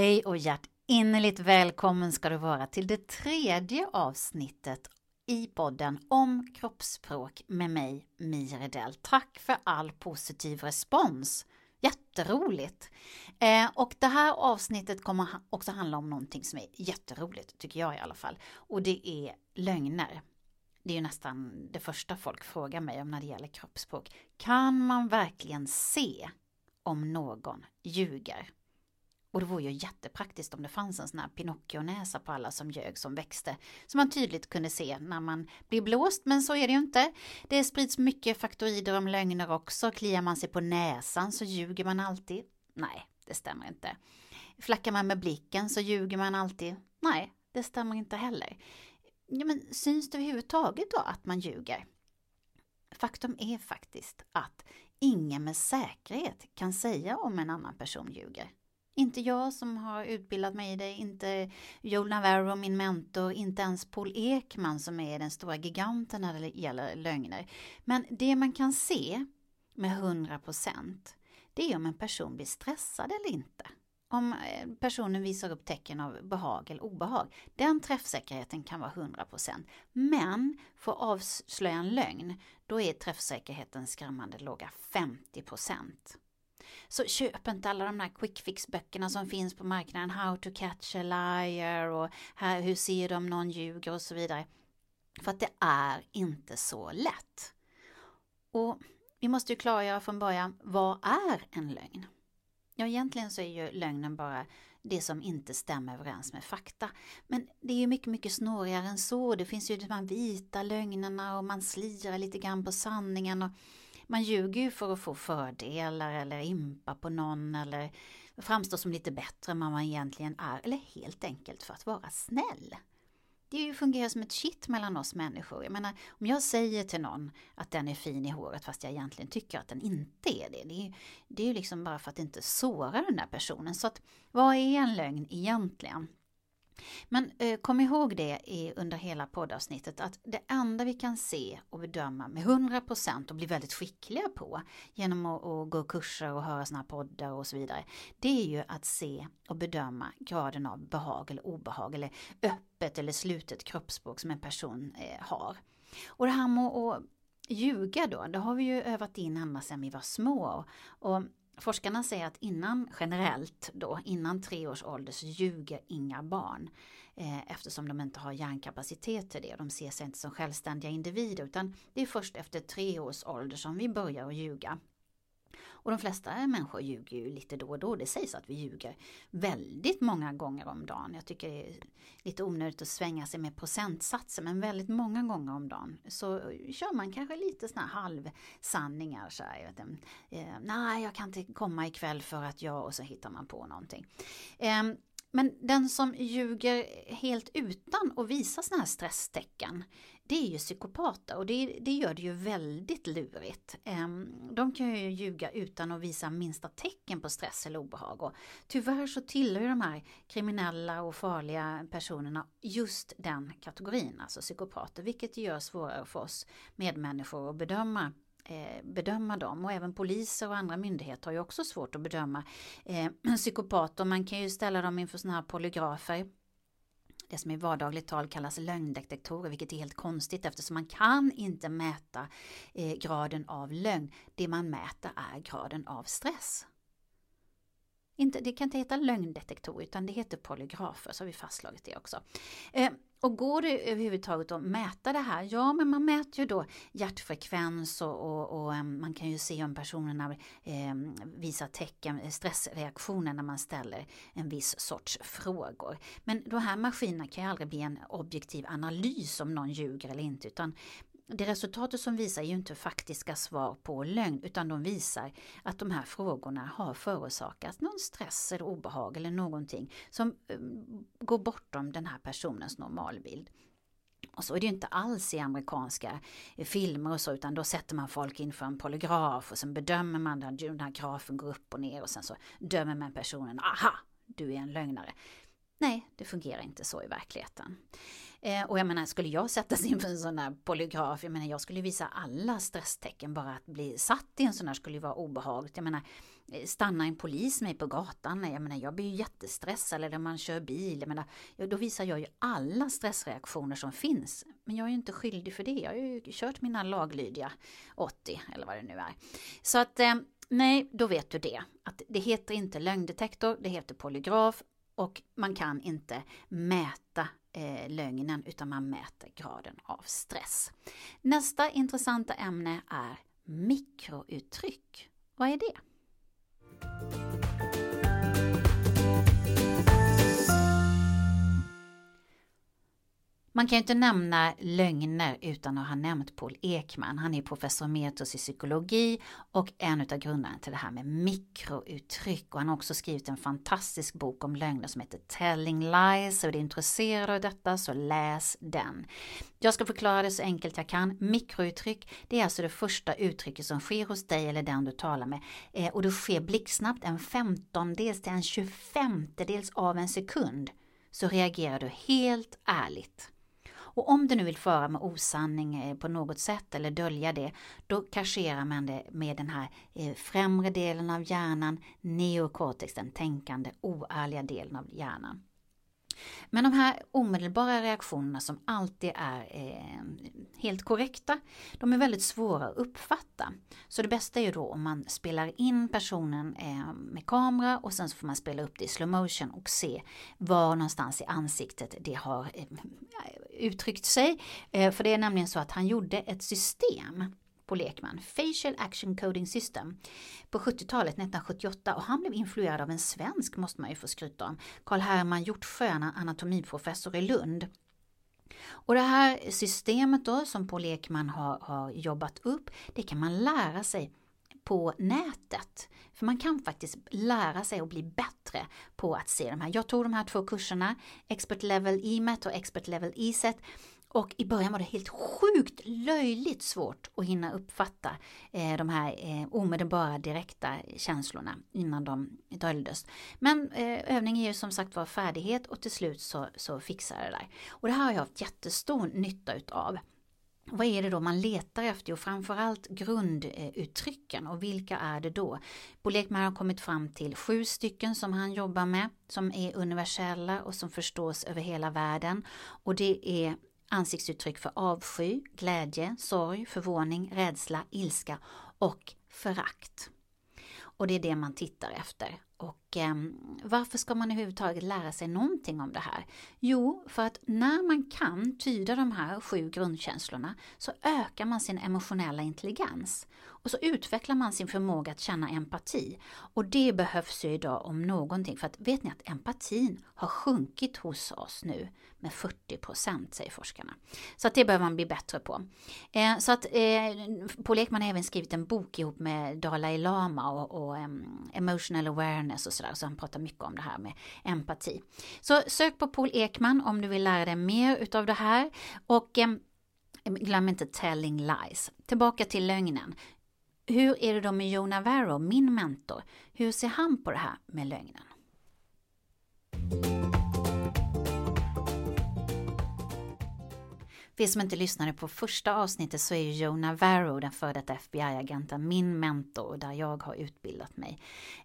Hej och hjärtinnerligt välkommen ska du vara till det tredje avsnittet i podden om kroppsspråk med mig, Mia Tack för all positiv respons. Jätteroligt! Eh, och det här avsnittet kommer också handla om någonting som är jätteroligt, tycker jag i alla fall. Och det är lögner. Det är ju nästan det första folk frågar mig om när det gäller kroppsspråk. Kan man verkligen se om någon ljuger? Och det vore ju jättepraktiskt om det fanns en sån här Pinocchio-näsa på alla som ljög som växte. Som man tydligt kunde se när man blir blåst, men så är det ju inte. Det sprids mycket faktoider om lögner också. Kliar man sig på näsan så ljuger man alltid. Nej, det stämmer inte. Flackar man med blicken så ljuger man alltid. Nej, det stämmer inte heller. Ja, men syns det överhuvudtaget då att man ljuger? Faktum är faktiskt att ingen med säkerhet kan säga om en annan person ljuger. Inte jag som har utbildat mig i det, inte Joel Navarro, min mentor, inte ens Paul Ekman som är den stora giganten när det gäller lögner. Men det man kan se med 100% det är om en person blir stressad eller inte. Om eh, personen visar upp tecken av behag eller obehag. Den träffsäkerheten kan vara 100%. Men för att avslöja en lögn, då är träffsäkerheten skrämmande låga 50%. Så köp inte alla de här quick fix böckerna som finns på marknaden. How to catch a liar och här, hur ser du om någon ljuger och så vidare. För att det är inte så lätt. Och vi måste ju klargöra från början, vad är en lögn? Ja, egentligen så är ju lögnen bara det som inte stämmer överens med fakta. Men det är ju mycket, mycket snårigare än så. Det finns ju de här vita lögnerna och man slirar lite grann på sanningen. Och man ljuger ju för att få fördelar eller impa på någon eller framstå som lite bättre än man egentligen är eller helt enkelt för att vara snäll. Det fungerar som ett kitt mellan oss människor. Jag menar, om jag säger till någon att den är fin i håret fast jag egentligen tycker att den inte är det. Det är, det är ju liksom bara för att inte såra den där personen. Så att, vad är en lögn egentligen? Men eh, kom ihåg det i, under hela poddavsnittet att det enda vi kan se och bedöma med 100% och bli väldigt skickliga på genom att, att gå kurser och höra sådana här poddar och så vidare. Det är ju att se och bedöma graden av behag eller obehag eller öppet eller slutet kroppsspråk som en person eh, har. Och det här med att ljuga då, det har vi ju övat in ända sedan vi var små. Och Forskarna säger att innan, generellt då, innan tre års ålder så ljuger inga barn. Eh, eftersom de inte har hjärnkapacitet till det. De ser sig inte som självständiga individer utan det är först efter tre års ålder som vi börjar att ljuga. Och de flesta människor ljuger ju lite då och då. Det sägs att vi ljuger väldigt många gånger om dagen. Jag tycker det är lite onödigt att svänga sig med procentsatser men väldigt många gånger om dagen så kör man kanske lite sådana här halvsanningar. Så här, vet, eh, Nej, jag kan inte komma ikväll för att jag och så hittar man på någonting. Eh, men den som ljuger helt utan att visa sådana här stresstecken, det är ju psykopater och det, det, gör det ju väldigt lurigt. Ehm, de kan ju ljuga utan att visa minsta tecken på stress eller obehag. Och tyvärr så tillhör de här kriminella och farliga personerna just den kategorin, alltså psykopater, vilket gör svårare för oss medmänniskor att bedöma eh, bedöma dem och även poliser och andra myndigheter har ju också svårt att bedöma eh, psykopater. Man kan ju ställa dem inför sådana här polygrafer det som i vardagligt tal kallas lögndetektorer, vilket är helt konstigt eftersom man kan inte mäta eh, graden av lögn. Det man mäter är graden av stress. Inte, det kan inte heta lögndetektor utan det heter polygrafer, så har vi fastslagit det också. Eh, och går det överhuvudtaget att mäta det här? Ja, men man mäter ju då hjärtfrekvens och, och, och eh, man kan ju se om personerna eh, visar tecken, eh, stressreaktioner när man ställer en viss sorts frågor. Men de här maskinerna kan ju aldrig bli en objektiv analys om någon ljuger eller inte, utan det resultatet som visar är ju inte faktiska svar på lögn utan de visar att de här frågorna har förorsakat någon stress eller obehag eller någonting som eh, går bortom den här personens normalbild. Och så är det ju inte alls i amerikanska eh, filmer och så utan då sätter man folk inför en polygraf och sen bedömer man den, den här grafen går upp och ner och sen så dömer man personen, aha, du är en lögnare. Nej, det fungerar inte så i verkligheten. Eh, och jag menar, skulle jag sättas inför en sån här polygraf, jag menar jag skulle visa alla stresstecken, bara att bli satt i en sån här skulle ju vara obehagligt. Jag menar, eh, stannar en polis mig på gatan, jag menar jag blir ju jättestressad, eller man kör bil, jag menar, då visar jag ju alla stressreaktioner som finns. Men jag är ju inte skyldig för det, jag har ju kört mina laglydiga 80, eller vad det nu är. Så att eh, Nej, då vet du det. Att det heter inte lögndetektor, det heter polygraf och man kan inte mäta eh, lögnen utan man mäter graden av stress. Nästa intressanta ämne är mikrouttryck. Vad är det? Man kan ju inte nämna lögner utan att ha nämnt Paul Ekman. Han är professor emeritus i psykologi och en av grundarna till det här med mikrouttryck. Och han har också skrivit en fantastisk bok om lögner som heter Telling Lies. Är du intresserad av detta så läs den. Jag ska förklara det så enkelt jag kan. Mikrouttryck, det är alltså det första uttrycket som sker hos dig eller den du talar med. Eh, och det sker blixtsnabbt, en femtondels till en tjugofemtedels av en sekund så reagerar du helt ärligt. Och om du nu vill föra med osanning eh, på något sätt eller dölja det, då kasserar man det med den här eh, främre delen av hjärnan, neokortex, den tänkande, oärliga delen av hjärnan. Men de här omedelbara reaktionerna som alltid är eh, helt korrekta, de är väldigt svåra att uppfatta. Så det bästa är ju då om man spelar in personen eh, med kamera och sen så får man spela upp det i slow motion och se var någonstans i ansiktet det har eh, uttryckt sig. Eh, för det är nämligen så att han gjorde ett system på Lekman, Facial Action Coding System, på 70-talet, 1978 och han blev influerad av en svensk måste man ju få skryta om, Carl Herman Hjortsjö, anatomiprofessor i Lund. Och det här systemet då som Paul Ekman har, har jobbat upp, det kan man lära sig på nätet. För man kan faktiskt lära sig och bli bättre på att se de här. Jag tog de här två kurserna, Expert Level EMET och Expert Level ESET och i början var det helt sjukt löjligt svårt att hinna uppfatta eh, de här eh, omedelbara direkta känslorna innan de döljdes. Men eh, övning är ju som sagt var färdighet och till slut så, så fixar det där. Och det här har jag haft jättestor nytta utav. Vad är det då man letar efter? Och framförallt grunduttrycken och vilka är det då? Bo Lekman har kommit fram till sju stycken som han jobbar med som är universella och som förstås över hela världen. Och det är ansiktsuttryck för avsky, glädje, sorg, förvåning, rädsla, ilska och förakt. Och det är det man tittar efter. Och eh, varför ska man överhuvudtaget lära sig någonting om det här? Jo, för att när man kan tyda de här sju grundkänslorna så ökar man sin emotionella intelligens. Och så utvecklar man sin förmåga att känna empati. Och det behövs ju idag om någonting. För att vet ni att empatin har sjunkit hos oss nu med 40 procent, säger forskarna. Så att det behöver man bli bättre på. Eh, så att eh, Paul Ekman har även skrivit en bok ihop med Dalai Lama och, och um, emotional awareness och sådär. Så han pratar mycket om det här med empati. Så sök på Paul Ekman om du vill lära dig mer utav det här. Och eh, glöm inte telling lies. Tillbaka till lögnen. Hur är det då med Jonah Navarro, min mentor? Hur ser han på det här med lögnen? För er som inte lyssnade på första avsnittet så är ju Joe Navarro, den före detta FBI-agenten, min mentor där jag har utbildat mig.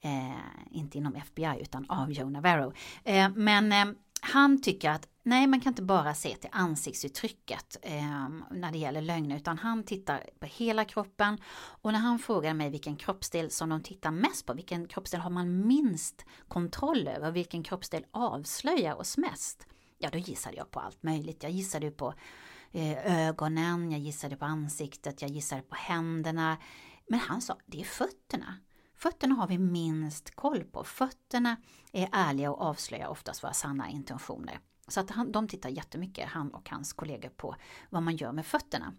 Eh, inte inom FBI utan av Joe Navarro. Eh, men eh, han tycker att nej, man kan inte bara se till ansiktsuttrycket eh, när det gäller lögner, utan han tittar på hela kroppen. Och när han frågar mig vilken kroppsdel som de tittar mest på, vilken kroppsdel har man minst kontroll över, vilken kroppsdel avslöjar oss mest? Ja, då gissade jag på allt möjligt. Jag gissade på Eh, ögonen, jag gissade på ansiktet, jag gissade på händerna. Men han sa, det är fötterna. Fötterna har vi minst koll på. Fötterna är ärliga och avslöjar oftast våra sanna intentioner. Så att han, de tittar jättemycket, han och hans kollegor, på vad man gör med fötterna.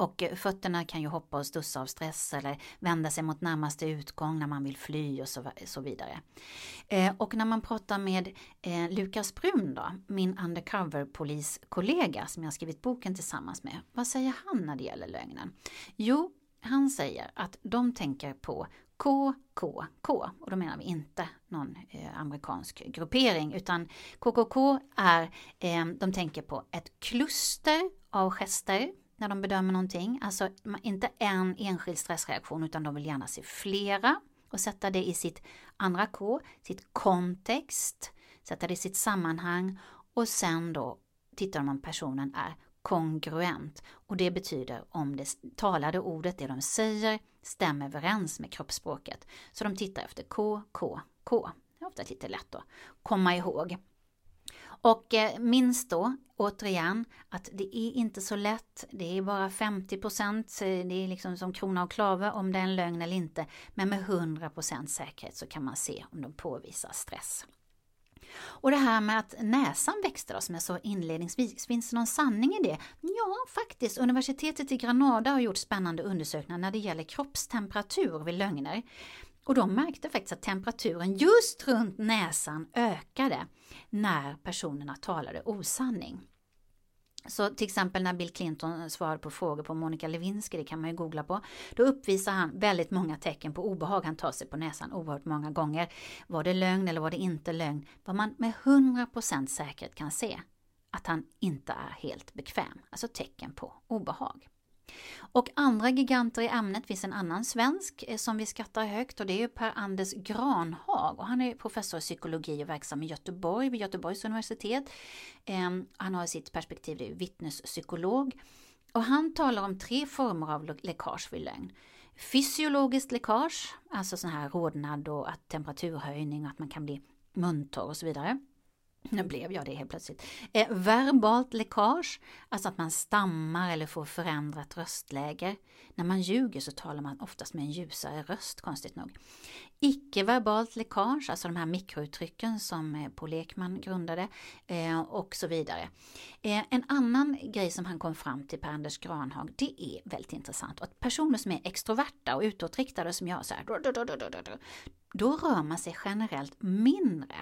Och fötterna kan ju hoppa och stussa av stress eller vända sig mot närmaste utgång när man vill fly och så, så vidare. Eh, och när man pratar med eh, Lukas Brun då, min undercover-poliskollega som jag skrivit boken tillsammans med, vad säger han när det gäller lögnen? Jo, han säger att de tänker på KKK och då menar vi inte någon eh, amerikansk gruppering utan KKK är, eh, de tänker på ett kluster av gester när de bedömer någonting, alltså inte en enskild stressreaktion utan de vill gärna se flera och sätta det i sitt andra K, sitt kontext, sätta det i sitt sammanhang och sen då tittar de om personen är kongruent och det betyder om det talade ordet, det de säger, stämmer överens med kroppsspråket. Så de tittar efter K, K, K. Det är ofta lite lätt att komma ihåg. Och eh, minns då återigen att det är inte så lätt. Det är bara 50 procent. Det är liksom som krona och klave om det är en lögn eller inte. Men med 100 procent säkerhet så kan man se om de påvisar stress. Och det här med att näsan växte då, som jag sa inledningsvis, finns det någon sanning i det? Ja, faktiskt. Universitetet i Granada har gjort spännande undersökningar när det gäller kroppstemperatur vid lögner. Och de märkte faktiskt att temperaturen just runt näsan ökade när personerna talade osanning. Så till exempel när Bill Clinton svarade på frågor på Monica Lewinsky, det kan man ju googla på, då uppvisar han väldigt många tecken på obehag. Han tar sig på näsan oerhört många gånger. Var det lögn eller var det inte lögn? Vad man med 100% säkerhet kan se att han inte är helt bekväm, alltså tecken på obehag. Och andra giganter i ämnet finns en annan svensk eh, som vi skattar högt och det är Per-Anders Granhag och han är professor i psykologi och verksam i Göteborg vid Göteborgs universitet. Ehm, han har sitt perspektiv, det är vittnespsykolog. Och han talar om tre former av läckage vid lögn. Fysiologiskt läckage, alltså sån här rodnad och att temperaturhöjning och att man kan bli muntorr och så vidare. Nu blev jag det helt plötsligt. Eh, verbalt läckage, alltså att man stammar eller får förändrat röstläge. När man ljuger så talar man oftast med en ljusare röst, konstigt nog. Icke-verbalt läckage, alltså de här mikrouttrycken som eh, Paul Ekman grundade eh, och så vidare. Eh, en annan grej som han kom fram till, Per-Anders Granhag, det är väldigt intressant. Att personer som är extroverta och utåtriktade som jag, så här, då rör man sig generellt mindre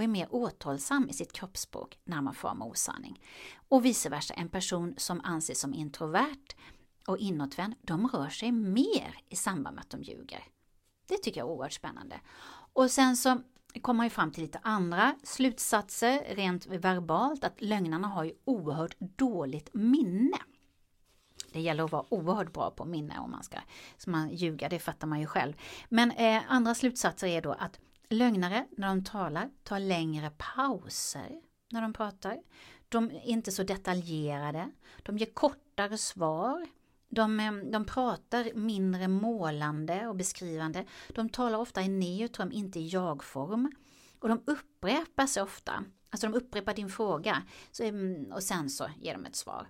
och är mer återhållsam i sitt kroppsspråk när man far med osanning. Och vice versa, en person som anses som introvert och inåtvänd, de rör sig mer i samband med att de ljuger. Det tycker jag är oerhört spännande. Och sen så kommer man ju fram till lite andra slutsatser rent verbalt, att lögnarna har ju oerhört dåligt minne. Det gäller att vara oerhört bra på minne om man ska så man ljuga, det fattar man ju själv. Men eh, andra slutsatser är då att Lögnare, när de talar, tar längre pauser när de pratar. De är inte så detaljerade. De ger kortare svar. De, eh, de pratar mindre målande och beskrivande. De talar ofta i neutrum, inte i jag-form. Och de upprepar sig ofta. Alltså de upprepar din fråga så, mm, och sen så ger de ett svar.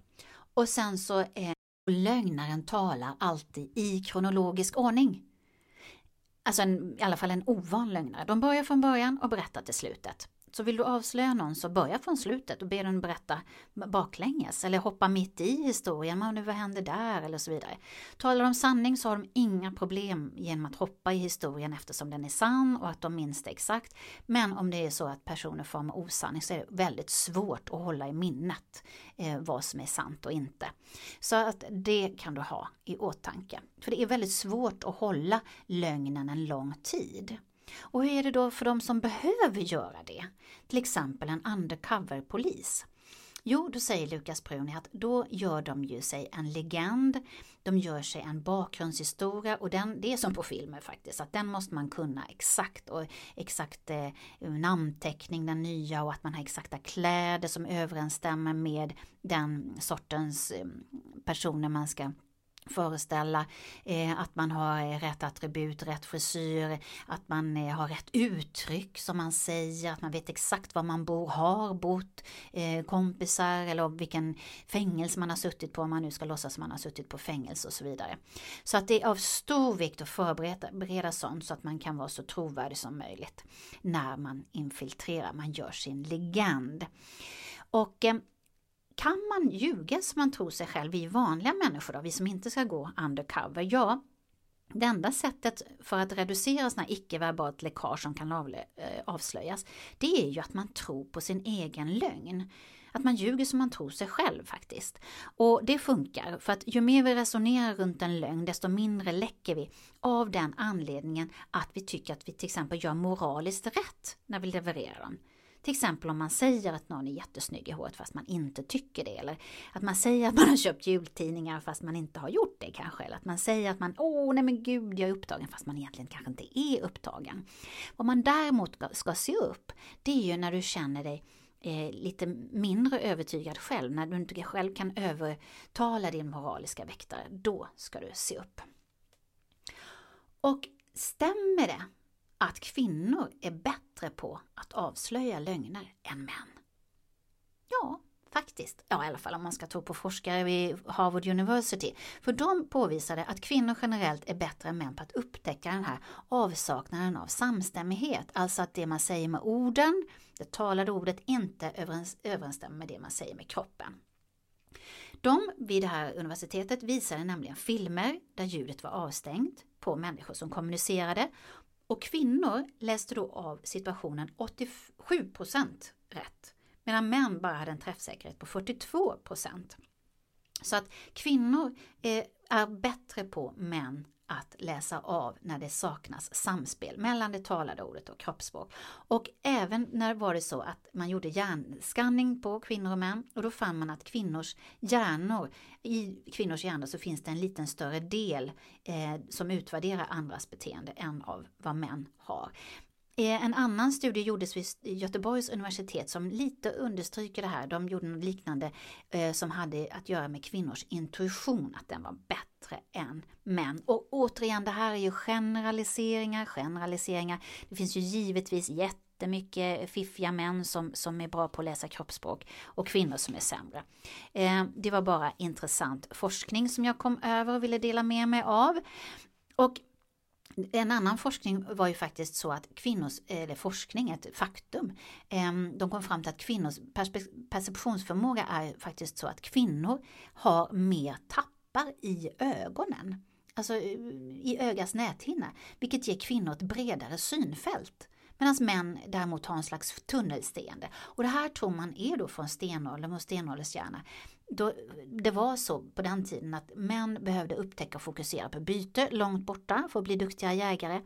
Och sen så eh, är lögnaren talar alltid i kronologisk ordning. Alltså en, i alla fall en ovan lögnare. De börjar från början och berättar till slutet. Så vill du avslöja någon så börja från slutet och be den berätta baklänges eller hoppa mitt i historien, men vad händer där eller så vidare. Talar de sanning så har de inga problem genom att hoppa i historien eftersom den är sann och att de minns det exakt. Men om det är så att personer far med osanning så är det väldigt svårt att hålla i minnet eh, vad som är sant och inte. Så att det kan du ha i åtanke. För det är väldigt svårt att hålla lögnen en lång tid. Och hur är det då för de som behöver göra det? Till exempel en undercover-polis. Jo, då säger Lukas Bruni att då gör de ju sig en legend, de gör sig en bakgrundshistoria och den, det är som på filmer faktiskt, att den måste man kunna exakt och exakt eh, namnteckning, den nya och att man har exakta kläder som överensstämmer med den sortens eh, personer man ska föreställa eh, att man har eh, rätt attribut, rätt frisyr, att man eh, har rätt uttryck som man säger, att man vet exakt var man bor, har bott, eh, kompisar eller vilken fängelse man har suttit på om man nu ska låtsas som man har suttit på fängelse och så vidare. Så att det är av stor vikt att förbereda sånt så att man kan vara så trovärdig som möjligt när man infiltrerar, man gör sin legend. Och eh, kan man ljuga som man tror sig själv, vi vanliga människor då, vi som inte ska gå undercover? Ja, det enda sättet för att reducera sådana icke-verbalt läckage som kan eh, avslöjas, det är ju att man tror på sin egen lögn. Att man ljuger som man tror sig själv faktiskt. Och det funkar, för att ju mer vi resonerar runt en lögn, desto mindre läcker vi av den anledningen att vi tycker att vi till exempel gör moraliskt rätt när vi levererar den. Till exempel om man säger att någon är jättesnygg i håret fast man inte tycker det. Eller att man säger att man har köpt jultidningar fast man inte har gjort det kanske. Eller att man säger att man, åh nej men gud jag är upptagen fast man egentligen kanske inte är upptagen. Vad man däremot ska se upp, det är ju när du känner dig eh, lite mindre övertygad själv, när du inte själv kan övertala din moraliska väktare, då ska du se upp. Och stämmer det att kvinnor är bättre på att avslöja lögner än män? Ja, faktiskt. Ja, i alla fall om man ska tro på forskare vid Harvard University. För de påvisade att kvinnor generellt är bättre än män på att upptäcka den här avsaknaden av samstämmighet. Alltså att det man säger med orden, det talade ordet, inte överensstämmer med det man säger med kroppen. De vid det här universitetet visade nämligen filmer där ljudet var avstängt på människor som kommunicerade och kvinnor läste då av situationen 87% rätt medan män bara hade en träffsäkerhet på 42% Så att kvinnor eh, är bättre på män att läsa av när det saknas samspel mellan det talade ordet och kroppsspråk. Och även när var det så att man gjorde hjärnskanning på kvinnor och män och då fann man att kvinnors hjärnor, i kvinnors hjärnor så finns det en liten större del eh, som utvärderar andras beteende än av vad män har. Eh, en annan studie gjordes vid Göteborgs universitet som lite understryker det här. De gjorde något liknande eh, som hade att göra med kvinnors intuition, att den var bättre än män. Och återigen, det här är ju generaliseringar, generaliseringar. Det finns ju givetvis jättemycket fiffiga män som, som är bra på att läsa kroppsspråk och kvinnor som är sämre. Eh, det var bara intressant forskning som jag kom över och ville dela med mig av. Och en annan forskning var ju faktiskt så att kvinnors, eller forskning, ett faktum, ehm, de kom fram till att kvinnors perceptionsförmåga är faktiskt så att kvinnor har mer tappar i ögonen. Alltså i ögats näthinna, vilket ger kvinnor ett bredare synfält. Medan män däremot har en slags tunnelseende. Och det här tror man är då från stenåldern och stenåldershjärna då, det var så på den tiden att män behövde upptäcka och fokusera på byte långt borta för att bli duktiga jägare.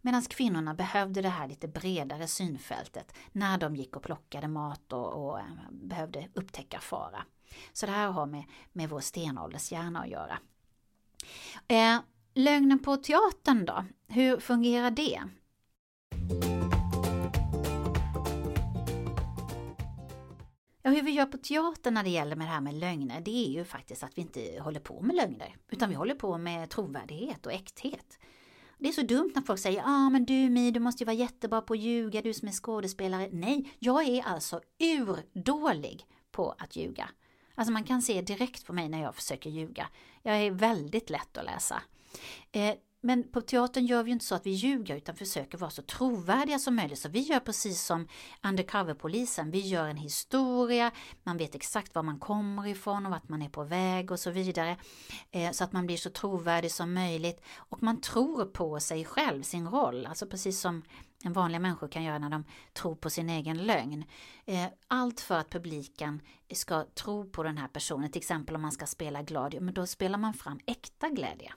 Medan kvinnorna behövde det här lite bredare synfältet när de gick och plockade mat och, och eh, behövde upptäcka fara. Så det här har med, med vår stenåldershjärna att göra. Eh, lögnen på teatern då, hur fungerar det? Ja, hur vi gör på teatern när det gäller med det här med lögner, det är ju faktiskt att vi inte håller på med lögner, utan vi håller på med trovärdighet och äkthet. Det är så dumt när folk säger ja ah, men du Mi, du måste ju vara jättebra på att ljuga, du som är skådespelare. Nej, jag är alltså urdålig på att ljuga. Alltså man kan se direkt på mig när jag försöker ljuga. Jag är väldigt lätt att läsa. Eh, men på teatern gör vi inte så att vi ljuger utan försöker vara så trovärdiga som möjligt. Så vi gör precis som undercoverpolisen, Vi gör en historia, man vet exakt var man kommer ifrån och vart man är på väg och så vidare. Eh, så att man blir så trovärdig som möjligt. Och man tror på sig själv, sin roll. Alltså precis som en vanliga människor kan göra när de tror på sin egen lögn. Eh, allt för att publiken ska tro på den här personen. Till exempel om man ska spela glad, men då spelar man fram äkta glädje.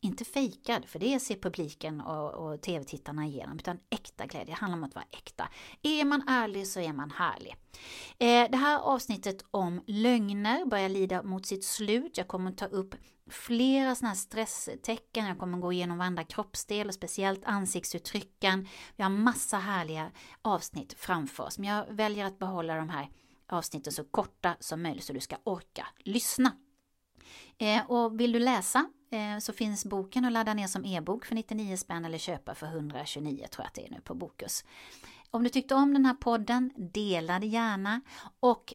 Inte fejkad, för det ser publiken och, och tv-tittarna igenom, utan äkta glädje. Det handlar om att vara äkta. Är man ärlig så är man härlig. Eh, det här avsnittet om lögner börjar lida mot sitt slut. Jag kommer ta upp flera sådana här stresstecken. Jag kommer gå igenom varenda kroppsdel och speciellt ansiktsuttrycken. Vi har massa härliga avsnitt framför oss, men jag väljer att behålla de här avsnitten så korta som möjligt så du ska orka lyssna. Eh, och vill du läsa Eh, så finns boken att ladda ner som e-bok för 99 spänn eller köpa för 129 tror jag att det är nu på Bokus. Om du tyckte om den här podden, dela det gärna och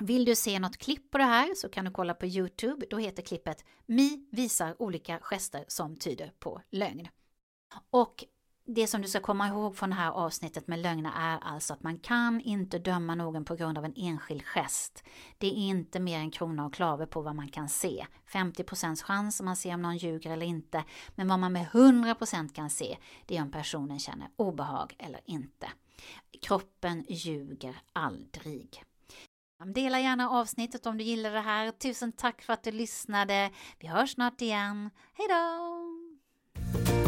vill du se något klipp på det här så kan du kolla på Youtube. Då heter klippet Mi visar olika gester som tyder på lögn. Och det som du ska komma ihåg från det här avsnittet med lögner är alltså att man kan inte döma någon på grund av en enskild gest. Det är inte mer än krona och klave på vad man kan se. 50% chans om man ser om någon ljuger eller inte. Men vad man med 100% kan se, det är om personen känner obehag eller inte. Kroppen ljuger aldrig. Dela gärna avsnittet om du gillar det här. Tusen tack för att du lyssnade. Vi hörs snart igen. Hej då!